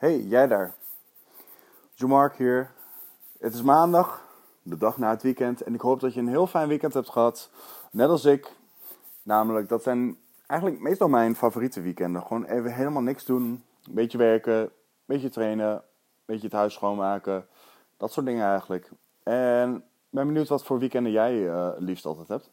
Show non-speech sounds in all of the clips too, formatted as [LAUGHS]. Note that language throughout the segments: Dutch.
Hey, jij daar. Jomark hier. Het is maandag, de dag na het weekend. En ik hoop dat je een heel fijn weekend hebt gehad. Net als ik. Namelijk, dat zijn eigenlijk meestal mijn favoriete weekenden. Gewoon even helemaal niks doen. Een beetje werken, een beetje trainen, een beetje het huis schoonmaken. Dat soort dingen eigenlijk. En ben benieuwd wat voor weekenden jij uh, liefst altijd hebt.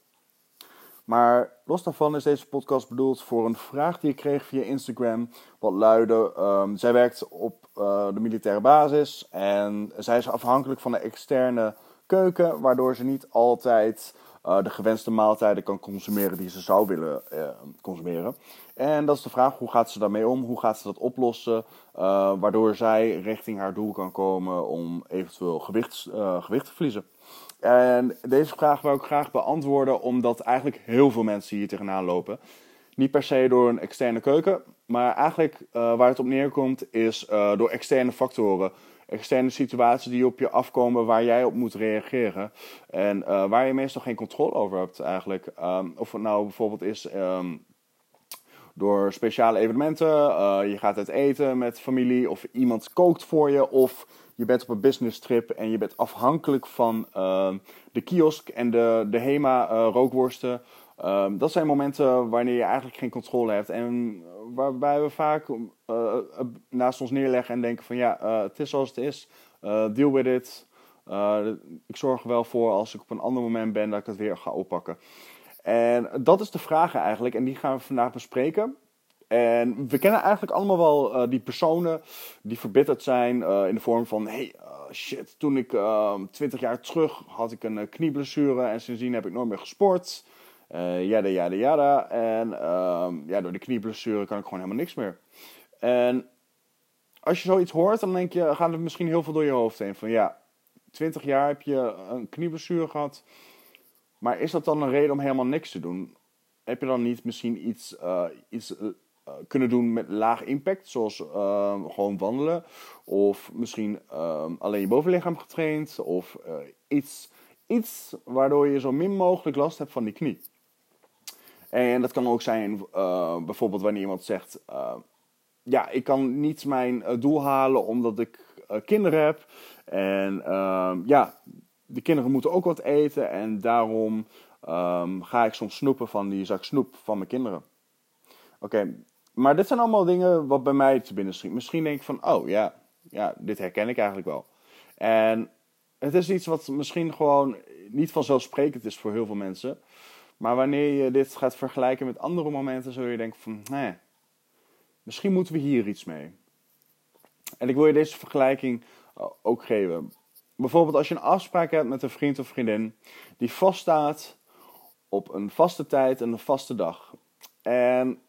Maar los daarvan is deze podcast bedoeld voor een vraag die ik kreeg via Instagram. Wat luidde: um, zij werkt op uh, de militaire basis en zij is afhankelijk van de externe keuken, waardoor ze niet altijd uh, de gewenste maaltijden kan consumeren die ze zou willen uh, consumeren. En dat is de vraag: hoe gaat ze daarmee om? Hoe gaat ze dat oplossen? waardoor zij richting haar doel kan komen om eventueel gewicht te verliezen. En deze vraag wil ik graag beantwoorden, omdat eigenlijk heel veel mensen hier tegenaan lopen. Niet per se door een externe keuken, maar eigenlijk uh, waar het op neerkomt is uh, door externe factoren. Externe situaties die op je afkomen waar jij op moet reageren. En uh, waar je meestal geen controle over hebt eigenlijk. Um, of het nou bijvoorbeeld is um, door speciale evenementen. je gaat uit eten met familie of iemand kookt voor je. Of je bent op een business trip en je bent afhankelijk van uh, de kiosk en de, de HEMA uh, rookworsten. Uh, dat zijn momenten wanneer je eigenlijk geen controle hebt. En waarbij we vaak uh, naast ons neerleggen en denken van ja, het is zoals het is. deal with it. ik zorg er wel voor als ik op een ander moment ben dat ik het weer ga oppakken. En dat is de vraag eigenlijk en die gaan we vandaag bespreken. En we kennen eigenlijk allemaal wel uh, die personen die verbitterd zijn uh, in de vorm van: hey, uh, shit, toen ik ehm, twintig jaar terug had ik een knieblessure en sindsdien heb ik nooit meer gesport. jada, jada, jada. En ehm, ja, door de knieblessure kan ik gewoon helemaal niks meer. En als je zoiets hoort, dan denk je, gaat er misschien heel veel door je hoofd heen. Van ja, twintig jaar heb je een knieblessure gehad. Maar is dat dan een reden om helemaal niks te doen? Heb je dan niet misschien iets, iets eh, kunnen doen met laag impact, zoals ehm, gewoon wandelen. Of misschien ehm, alleen je bovenlichaam getraind. Of eh, iets, iets waardoor je zo min mogelijk last hebt van die knie. En dat kan ook zijn uh, bijvoorbeeld wanneer iemand zegt: Ja, ik kan niet mijn doel halen omdat ik kinderen heb. En ehm, ja, de kinderen moeten ook wat eten. En daarom ga ik soms snoepen van die zak snoep van mijn kinderen. Oké, maar dit zijn allemaal dingen wat bij mij te binnen schiet. Misschien denk ik van, oh ja, ja, dit herken ik eigenlijk wel. En het is iets wat misschien gewoon niet vanzelfsprekend is voor heel veel mensen. Maar wanneer je dit gaat vergelijken met andere momenten, zul je denken van, nee, misschien moeten we hier iets mee. En ik wil je deze vergelijking eh, ook geven. Bijvoorbeeld als je een afspraak hebt met een vriend of vriendin die vaststaat op een vaste tijd en een vaste dag. En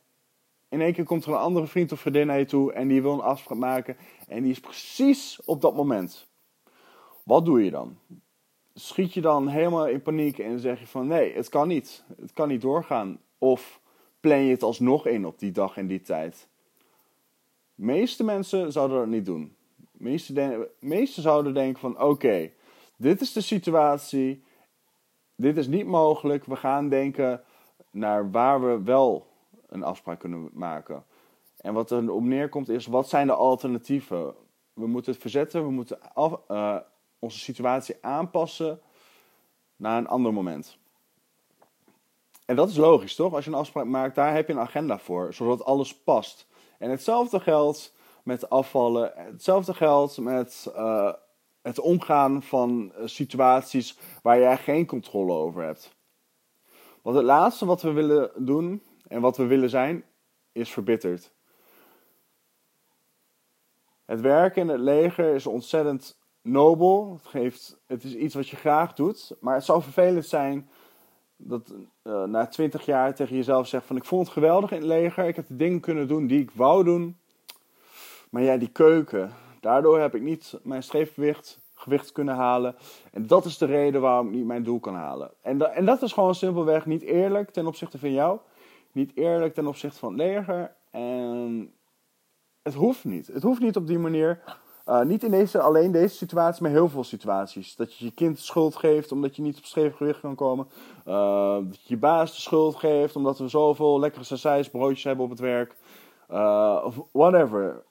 in één keer komt er een andere vriend of vriendin naar je toe en die wil een afspraak maken en die is precies op dat moment. Wat doe je dan? Schiet je dan helemaal in paniek en zeg je van nee, het kan niet. Het kan niet doorgaan. Of plan je het alsnog in op die dag en die tijd? De meeste mensen zouden dat niet doen. De meeste, meeste zouden denken van oké, dit is de situatie. Dit is niet mogelijk. We gaan denken naar waar we wel een afspraak kunnen maken. En wat er op neerkomt is, wat zijn de alternatieven? We moeten het verzetten, we moeten uh, onze situatie aanpassen naar een ander moment. En dat is logisch, toch? Als je een afspraak maakt, daar heb je een agenda voor, zodat alles past. En hetzelfde geldt met afvallen, hetzelfde geldt met uh, het omgaan van uh, situaties waar jij geen controle over hebt. Want het laatste wat we willen doen en wat we willen zijn, is verbitterd. Het werken in het leger is ontzettend nobel. Het, geeft, het is iets wat je graag doet. Maar het zou vervelend zijn dat uh, na twintig jaar tegen jezelf zegt van... ik vond het geweldig in het leger. Ik heb de dingen kunnen doen die ik wou doen. Maar ja, die keuken. Daardoor heb ik niet mijn streefgewicht gewicht kunnen halen. En dat is de reden waarom ik niet mijn doel kan halen. En, en dat is gewoon simpelweg niet eerlijk ten opzichte van jou niet eerlijk ten opzichte van het leger. En het hoeft niet. Het hoeft niet op die manier. Uh, niet in deze, alleen deze situatie, maar heel veel situaties. Dat je je kind schuld geeft omdat je niet op scheef gewicht kan komen. Uh, dat je je baas de schuld geeft omdat we zoveel lekkere broodjes hebben op het werk. Of whatever.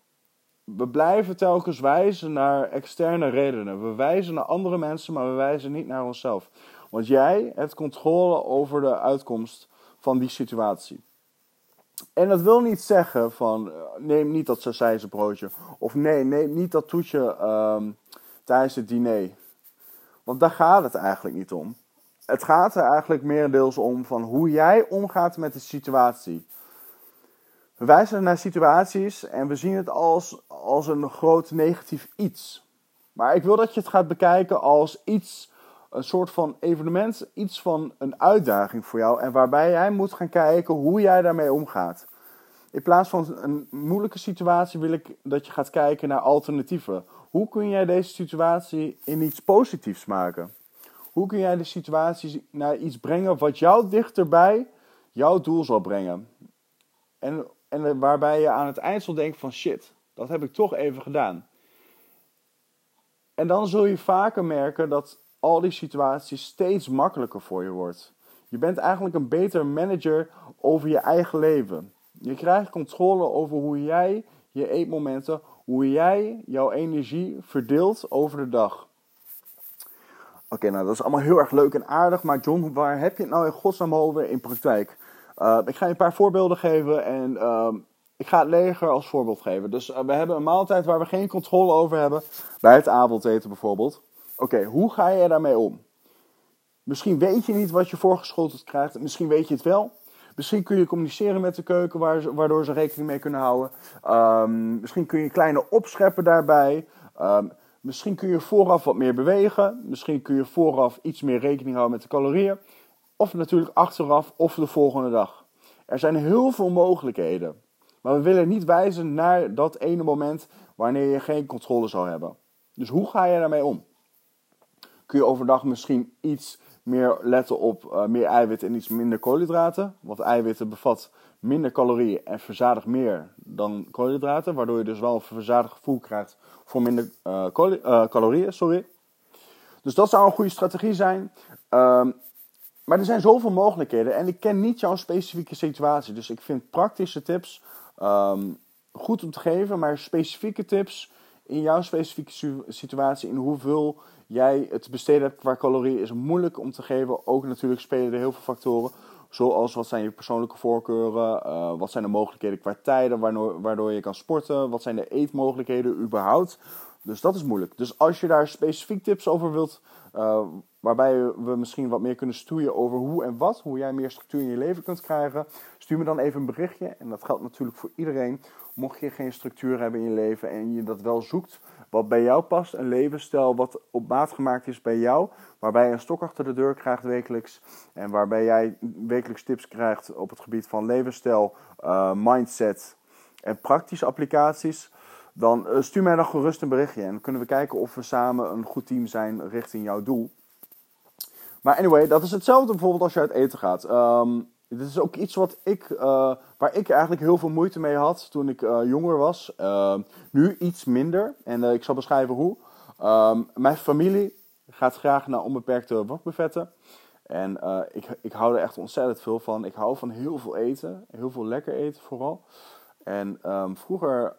we blijven telkens wijzen naar externe redenen. We wijzen naar andere mensen, maar we wijzen niet naar onszelf. Want jij hebt controle over de uitkomst van die situatie. En dat wil niet zeggen van eh, neem niet dat broodje. Of nee, neem niet dat toetje um, tijdens het diner. Want daar gaat het eigenlijk niet om. Het gaat er eigenlijk merendeels om van hoe jij omgaat met de situatie. We wijzen naar situaties en we zien het als, als een groot negatief iets. Maar ik wil dat je het gaat bekijken als iets, een soort van evenement, iets van een uitdaging voor jou. En waarbij jij moet gaan kijken hoe jij daarmee omgaat. In plaats van een moeilijke situatie wil ik dat je gaat kijken naar alternatieven. Hoe kun jij deze situatie in iets positiefs maken? Hoe kun jij de situatie naar iets brengen wat jou dichterbij jouw doel zal brengen? En, en waarbij je aan het eind zal denken van shit, dat heb ik toch even gedaan. En dan zul je vaker merken dat al die situaties steeds makkelijker voor je wordt. Je bent eigenlijk een beter manager over je eigen leven. Je krijgt controle over hoe jij je eetmomenten, hoe jij jouw energie verdeelt over de dag. Oké, nou dat is allemaal heel erg leuk en aardig, maar John, waar heb je het nou in godsnaam over in praktijk? Uh, ik ga je een paar voorbeelden geven en uh, ik ga het leger als voorbeeld geven. Dus uh, we hebben een maaltijd waar we geen controle over hebben, bij het avondeten bijvoorbeeld. Oké, hoe ga je daarmee om? Misschien weet je niet wat je voorgeschoteld krijgt, misschien weet je het wel. Misschien kun je communiceren met de keuken, waardoor ze rekening mee kunnen houden. Um, misschien kun je kleine opscheppen daarbij. Um, misschien kun je vooraf wat meer bewegen. Misschien kun je vooraf iets meer rekening houden met de calorieën. Of natuurlijk achteraf of de volgende dag. Er zijn heel veel mogelijkheden. Maar we willen niet wijzen naar dat ene moment wanneer je geen controle zal hebben. Dus hoe ga je daarmee om? Kun je overdag misschien iets meer letten op uh, meer eiwit en iets minder koolhydraten. Want eiwitten bevat minder calorieën en verzadigt meer dan koolhydraten. Waardoor je dus wel een verzadigd gevoel krijgt voor minder uh, calorieën. Sorry. Dus dat zou een goede strategie zijn. Um, maar er zijn zoveel mogelijkheden en ik ken niet jouw specifieke situatie. Dus ik vind praktische tips um, goed om te geven, maar specifieke tips in jouw specifieke situatie, in hoeveel jij het besteden hebt qua calorieën, is moeilijk om te geven. Ook natuurlijk spelen er heel veel factoren. Zoals wat zijn je persoonlijke voorkeuren, uh, wat zijn de mogelijkheden qua tijden waardoor, waardoor je kan sporten, wat zijn de eetmogelijkheden überhaupt. Dus dat is moeilijk. Dus als je daar specifiek tips over wilt, uh, waarbij we misschien wat meer kunnen stoeien over hoe en wat, hoe jij meer structuur in je leven kunt krijgen, stuur me dan even een berichtje. En dat geldt natuurlijk voor iedereen. Mocht je geen structuur hebben in je leven en je dat wel zoekt, wat bij jou past, een levensstijl wat op maat gemaakt is bij jou, waarbij je een stok achter de deur krijgt wekelijks en waarbij jij wekelijks tips krijgt op het gebied van levensstijl, uh, mindset en praktische applicaties, dan uh, stuur mij dan gerust een berichtje en kunnen we kijken of we samen een goed team zijn richting jouw doel. Maar anyway, dat is hetzelfde bijvoorbeeld als je uit eten gaat. Um, dit is ook iets wat ik, uh, waar ik eigenlijk heel veel moeite mee had toen ik uh, jonger was. Uh, nu iets minder. En ik zal beschrijven hoe. Um, mijn familie gaat graag naar onbeperkte wokbuffetten. En ik, ik hou er echt ontzettend veel van. Ik hou van heel veel eten. Heel veel lekker eten vooral. En um, vroeger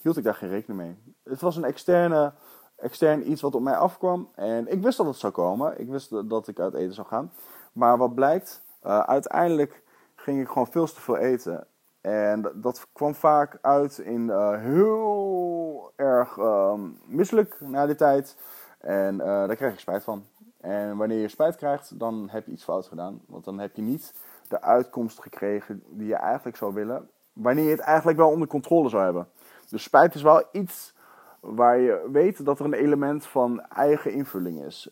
hield ik daar geen rekening mee. Het was een externe, extern iets wat op mij afkwam. En ik wist dat het zou komen. Ik wist dat ik uit eten zou gaan. Maar wat blijkt, uh, uiteindelijk ging ik gewoon veel te veel eten. En dat kwam vaak uit in uh, heel erg um, misselijk na die tijd. En uh, daar kreeg ik spijt van. En wanneer je spijt krijgt, dan heb je iets fout gedaan. Want dan heb je niet de uitkomst gekregen die je eigenlijk zou willen. Wanneer je het eigenlijk wel onder controle zou hebben. Dus spijt is wel iets waar je weet dat er een element van eigen invulling is.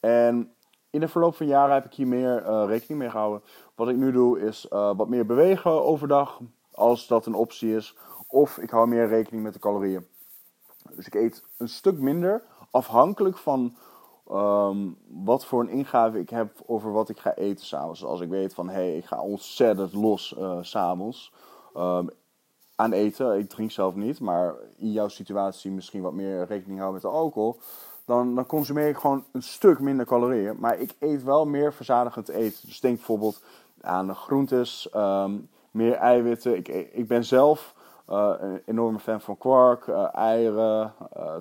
En in de verloop van jaren heb ik hier meer uh, rekening mee gehouden. Wat ik nu doe is uh, wat meer bewegen overdag, als dat een optie is. Of ik hou meer rekening met de calorieën. Dus ik eet een stuk minder, afhankelijk van um, wat voor een ingave ik heb over wat ik ga eten s'avonds. Dus als ik weet van, hey, ik ga ontzettend los uh, s'avonds um, aan eten. Ik drink zelf niet, maar in jouw situatie misschien wat meer rekening houden met de alcohol dan, dan consumeer ik gewoon een stuk minder calorieën. Maar ik eet wel meer verzadigend eten. Dus denk bijvoorbeeld aan groentes, um, meer eiwitten. Ik, ik ben zelf een enorme fan van kwark, eieren,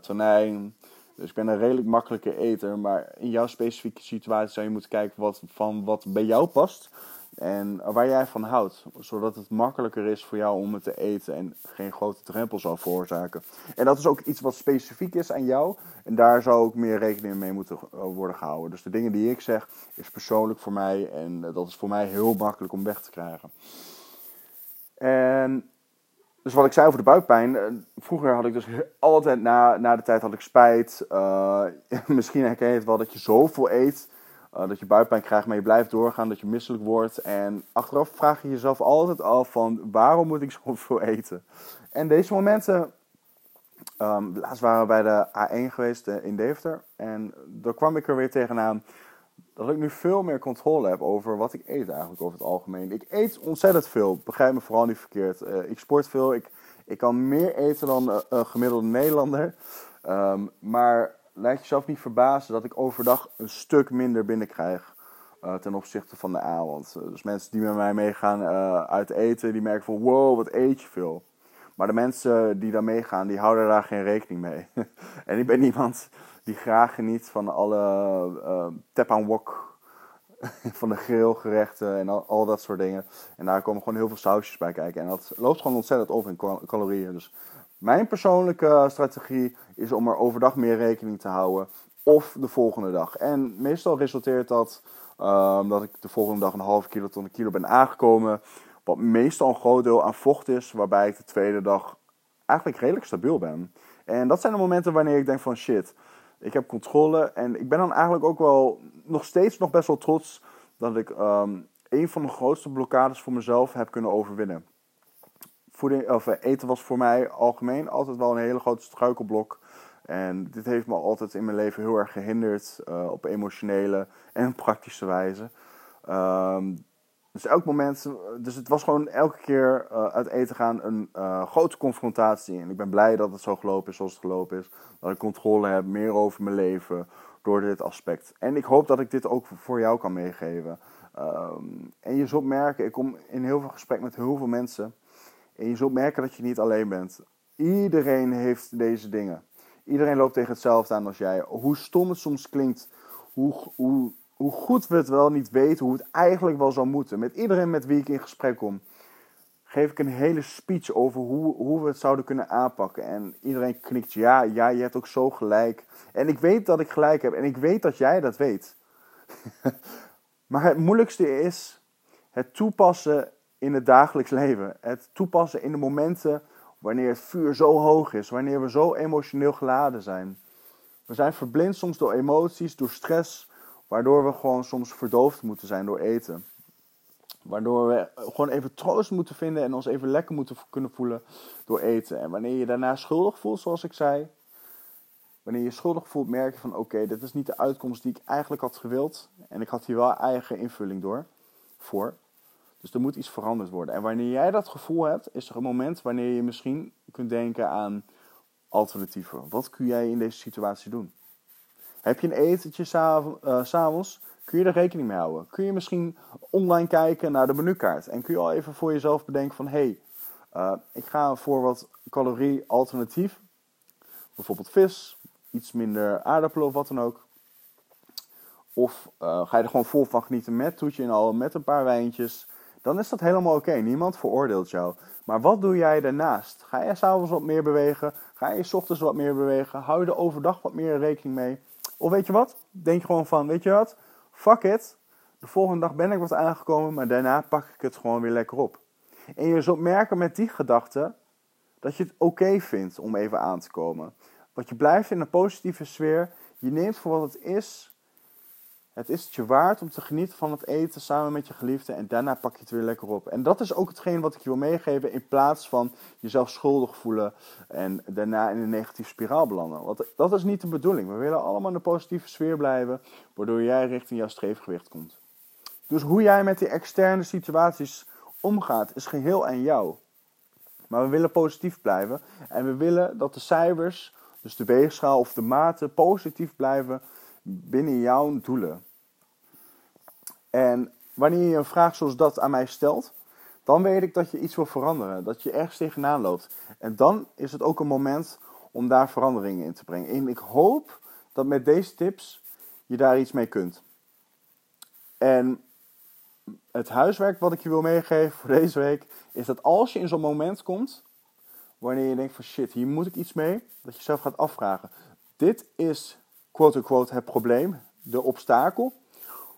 tonijn. Dus ik ben een redelijk makkelijke eter. Maar in jouw specifieke situatie zou je moeten kijken wat, van wat bij jou past. En waar jij van houdt. Zodat het makkelijker is voor jou om het te eten. En geen grote drempel zal veroorzaken. En dat is ook iets wat specifiek is aan jou. En daar zou ook meer rekening mee moeten worden gehouden. Dus de dingen die ik zeg is persoonlijk voor mij. En dat is voor mij heel makkelijk om weg te krijgen. En dus wat ik zei over de buikpijn. Eh, vroeger had ik dus [LAUGHS] altijd na, na de tijd had ik spijt. [LAUGHS] Misschien herken je het wel dat je zoveel eet. Uh, dat je buikpijn krijgt, maar je blijft doorgaan. Dat je misselijk wordt. En achteraf vraag je jezelf altijd af van waarom moet ik zoveel [LAUGHS] eten? En deze momenten. Um, laatst waren we bij de A1 geweest in Deventer. En daar kwam ik er weer tegenaan dat ik nu veel meer controle heb over wat ik eet eigenlijk over het algemeen. Ik eet ontzettend veel, begrijp me vooral niet verkeerd. Uh, ik sport veel, ik, ik kan meer eten dan een gemiddelde Nederlander. Um, maar laat jezelf niet verbazen dat ik overdag een stuk minder binnenkrijg uh, ten opzichte van de avond. Dus mensen die met mij meegaan uit eten, die merken van wow, wat eet je veel. Maar de mensen die daar meegaan, die houden daar geen rekening mee. [LAUGHS] en ik ben iemand die graag geniet van alle uh, tap aan wok, [LAUGHS] van de grillgerechten en al, al, dat soort dingen. En daar komen gewoon heel veel sausjes bij kijken. En dat loopt gewoon ontzettend over in calorieën. Dus mijn persoonlijke strategie is om er overdag meer rekening te houden. Of de volgende dag. En meestal resulteert dat um, dat ik de volgende dag een half kilo tot een kilo ben aangekomen. Wat meestal een groot deel aan vocht is. Waarbij ik de tweede dag eigenlijk redelijk stabiel ben. En dat zijn de momenten wanneer ik denk van shit. Ik heb controle en ik ben dan eigenlijk ook wel nog steeds nog best wel trots dat ik um, een van de grootste blokkades voor mezelf heb kunnen overwinnen. Voeding, of, eh, eten was voor mij algemeen altijd wel een hele grote struikelblok. En dit heeft me altijd in mijn leven heel erg gehinderd uh, op emotionele en [LAUGHS] praktische wijze. Um, dus elk moment, dus het was gewoon elke keer uh, uit eten gaan een grote confrontatie. En ik ben blij dat het zo gelopen is zoals het gelopen is. Dat ik controle heb meer over mijn leven door dit aspect. En ik hoop dat ik dit ook voor jou kan meegeven. Um, en je zult merken, ik kom in heel veel gesprek met heel veel mensen. En je zult merken dat je niet alleen bent. Iedereen heeft deze dingen. Iedereen loopt tegen hetzelfde aan als jij. Hoe stom het soms klinkt, hoe, hoe hoe goed we het wel niet weten, hoe het eigenlijk wel zou moeten. Met iedereen met wie ik in gesprek kom, geef ik een hele speech over hoe, hoe we het zouden kunnen aanpakken. En iedereen knikt, ja, ja, je hebt ook zo gelijk. En ik weet dat ik gelijk heb en ik weet dat jij dat weet. [LAUGHS] maar het moeilijkste is het toepassen in het dagelijks leven. Het toepassen in de momenten wanneer het vuur zo hoog is, wanneer we zo emotioneel geladen zijn. We zijn verblind soms door emoties, door stress, Waardoor we gewoon soms verdoofd moeten zijn door eten. Waardoor we gewoon even troost moeten vinden en ons even lekker moeten kunnen voelen door eten. En wanneer je daarna schuldig voelt, zoals ik zei. Wanneer je schuldig voelt, merk je van oké, dit is niet de uitkomst die ik eigenlijk had gewild. En ik had hier wel eigen invulling door, voor. Dus er moet iets veranderd worden. En wanneer jij dat gevoel hebt, is er een moment wanneer je misschien kunt denken aan alternatieven. Wat kun jij in deze situatie doen? Heb je een etentje eh, s'avonds? kun je er rekening mee houden? Kun je misschien online kijken naar de menukaart? En kun je al even voor jezelf bedenken van... hé, hey, uh, ik ga voor wat calorie alternatief. Bijvoorbeeld vis, iets minder aardappelen of wat dan ook. Of uh, ga je er gewoon vol van genieten met toetje en al, met een paar wijntjes. Dan is dat helemaal oké. Niemand veroordeelt jou. Maar wat doe jij daarnaast? Ga je s'avonds wat meer bewegen? Ga je s ochtends wat meer bewegen? Hou je er overdag wat meer rekening mee? Of weet je wat? Denk gewoon van, weet je wat? Fuck it. De volgende dag ben ik wat aangekomen, maar daarna pak ik het gewoon weer lekker op. En je zult merken met die gedachte dat je het oké vindt om even aan te komen. Want je blijft in een positieve sfeer. Je neemt voor wat het is het is het je waard om te genieten van het eten samen met je geliefde en daarna pak je het weer lekker op. En dat is ook hetgeen wat ik je wil meegeven in plaats van jezelf schuldig voelen en daarna in een negatieve spiraal belanden. Want dat is niet de bedoeling. We willen allemaal in een positieve sfeer blijven, waardoor jij richting jouw streefgewicht komt. Dus hoe jij met die externe situaties omgaat is geheel aan jou. Maar we willen positief blijven en we willen dat de cijfers, dus de weegschaal of de maten, positief blijven binnen jouw doelen. En wanneer je een vraag zoals dat aan mij stelt, dan weet ik dat je iets wil veranderen. Dat je ergens tegenaan loopt. En dan is het ook een moment om daar veranderingen in te brengen. En ik hoop dat met deze tips je daar iets mee kunt. En het huiswerk wat ik je wil meegeven voor deze week is dat als je in zo'n moment komt, wanneer je denkt van shit, hier moet ik iets mee, dat je zelf gaat afvragen. Dit is quote-unquote het probleem, de obstakel.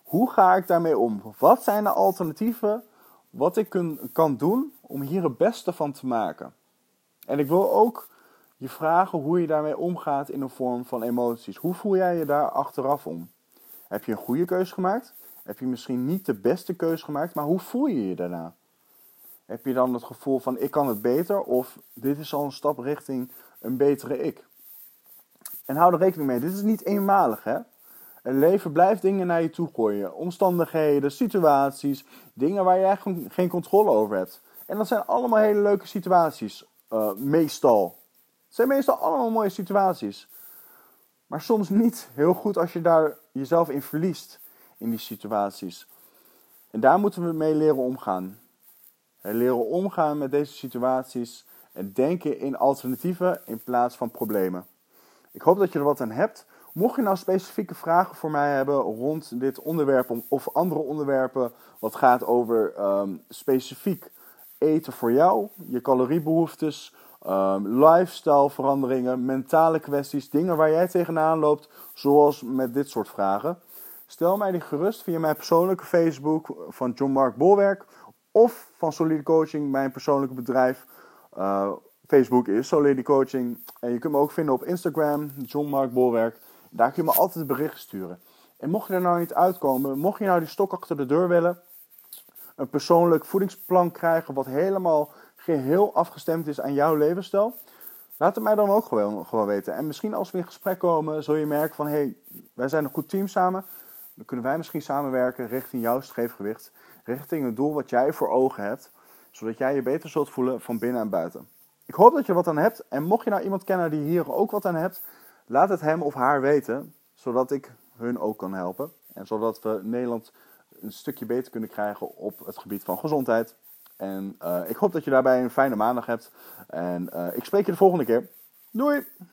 Hoe ga ik daarmee om? Wat zijn de alternatieven wat ik kun, kan doen om hier het beste van te maken? En ik wil ook je vragen hoe je daarmee omgaat in de vorm van emoties. Hoe voel jij je daar achteraf om? Heb je een goede keuze gemaakt? Heb je misschien niet de beste keuze gemaakt, maar hoe voel je je daarna? Heb je dan het gevoel van ik kan het beter of dit is al een stap richting een betere ik? En hou er rekening mee, dit is niet eenmalig hè. Het leven blijft dingen naar je toe gooien. Omstandigheden, situaties, dingen waar je eigenlijk geen controle over hebt. En dat zijn allemaal hele leuke situaties, uh, meestal. Het zijn meestal allemaal mooie situaties. Maar soms niet heel goed als je daar jezelf in verliest in die situaties. En daar moeten we mee leren omgaan. Leren omgaan met deze situaties en denken in alternatieven in plaats van problemen. Ik hoop dat je er wat aan hebt. Mocht je nou specifieke vragen voor mij hebben rond dit onderwerp of andere onderwerpen, wat gaat over um, specifiek eten voor jou, je caloriebehoeftes, um, lifestyle veranderingen, mentale kwesties, dingen waar jij tegenaan loopt, zoals met dit soort vragen. Stel mij die gerust via mijn persoonlijke Facebook van John Mark Bolwerk of van Solide Coaching, mijn persoonlijke bedrijf. Uh, Facebook is Solide Coaching. En je kunt me ook vinden op Instagram, John Mark Bolwerk. Daar kun je me altijd berichten sturen. En mocht je er nou niet uitkomen, mocht je nou die stok achter de deur willen, een persoonlijk voedingsplan krijgen wat helemaal geheel afgestemd is aan jouw levensstijl, laat het mij dan ook gewoon, gewoon weten. En misschien als we in gesprek komen, zul je merken van hé, hey, wij zijn een goed team samen. Dan kunnen wij misschien samenwerken richting jouw streefgewicht, richting het doel wat jij voor ogen hebt, zodat jij je beter zult voelen van binnen en buiten. Ik hoop dat je wat aan hebt. En mocht je nou iemand kennen die hier ook wat aan hebt, laat het hem of haar weten, zodat ik hun ook kan helpen. En zodat we Nederland een stukje beter kunnen krijgen op het gebied van gezondheid. En uh, ik hoop dat je daarbij een fijne maandag hebt. En uh, ik spreek je de volgende keer. Doei!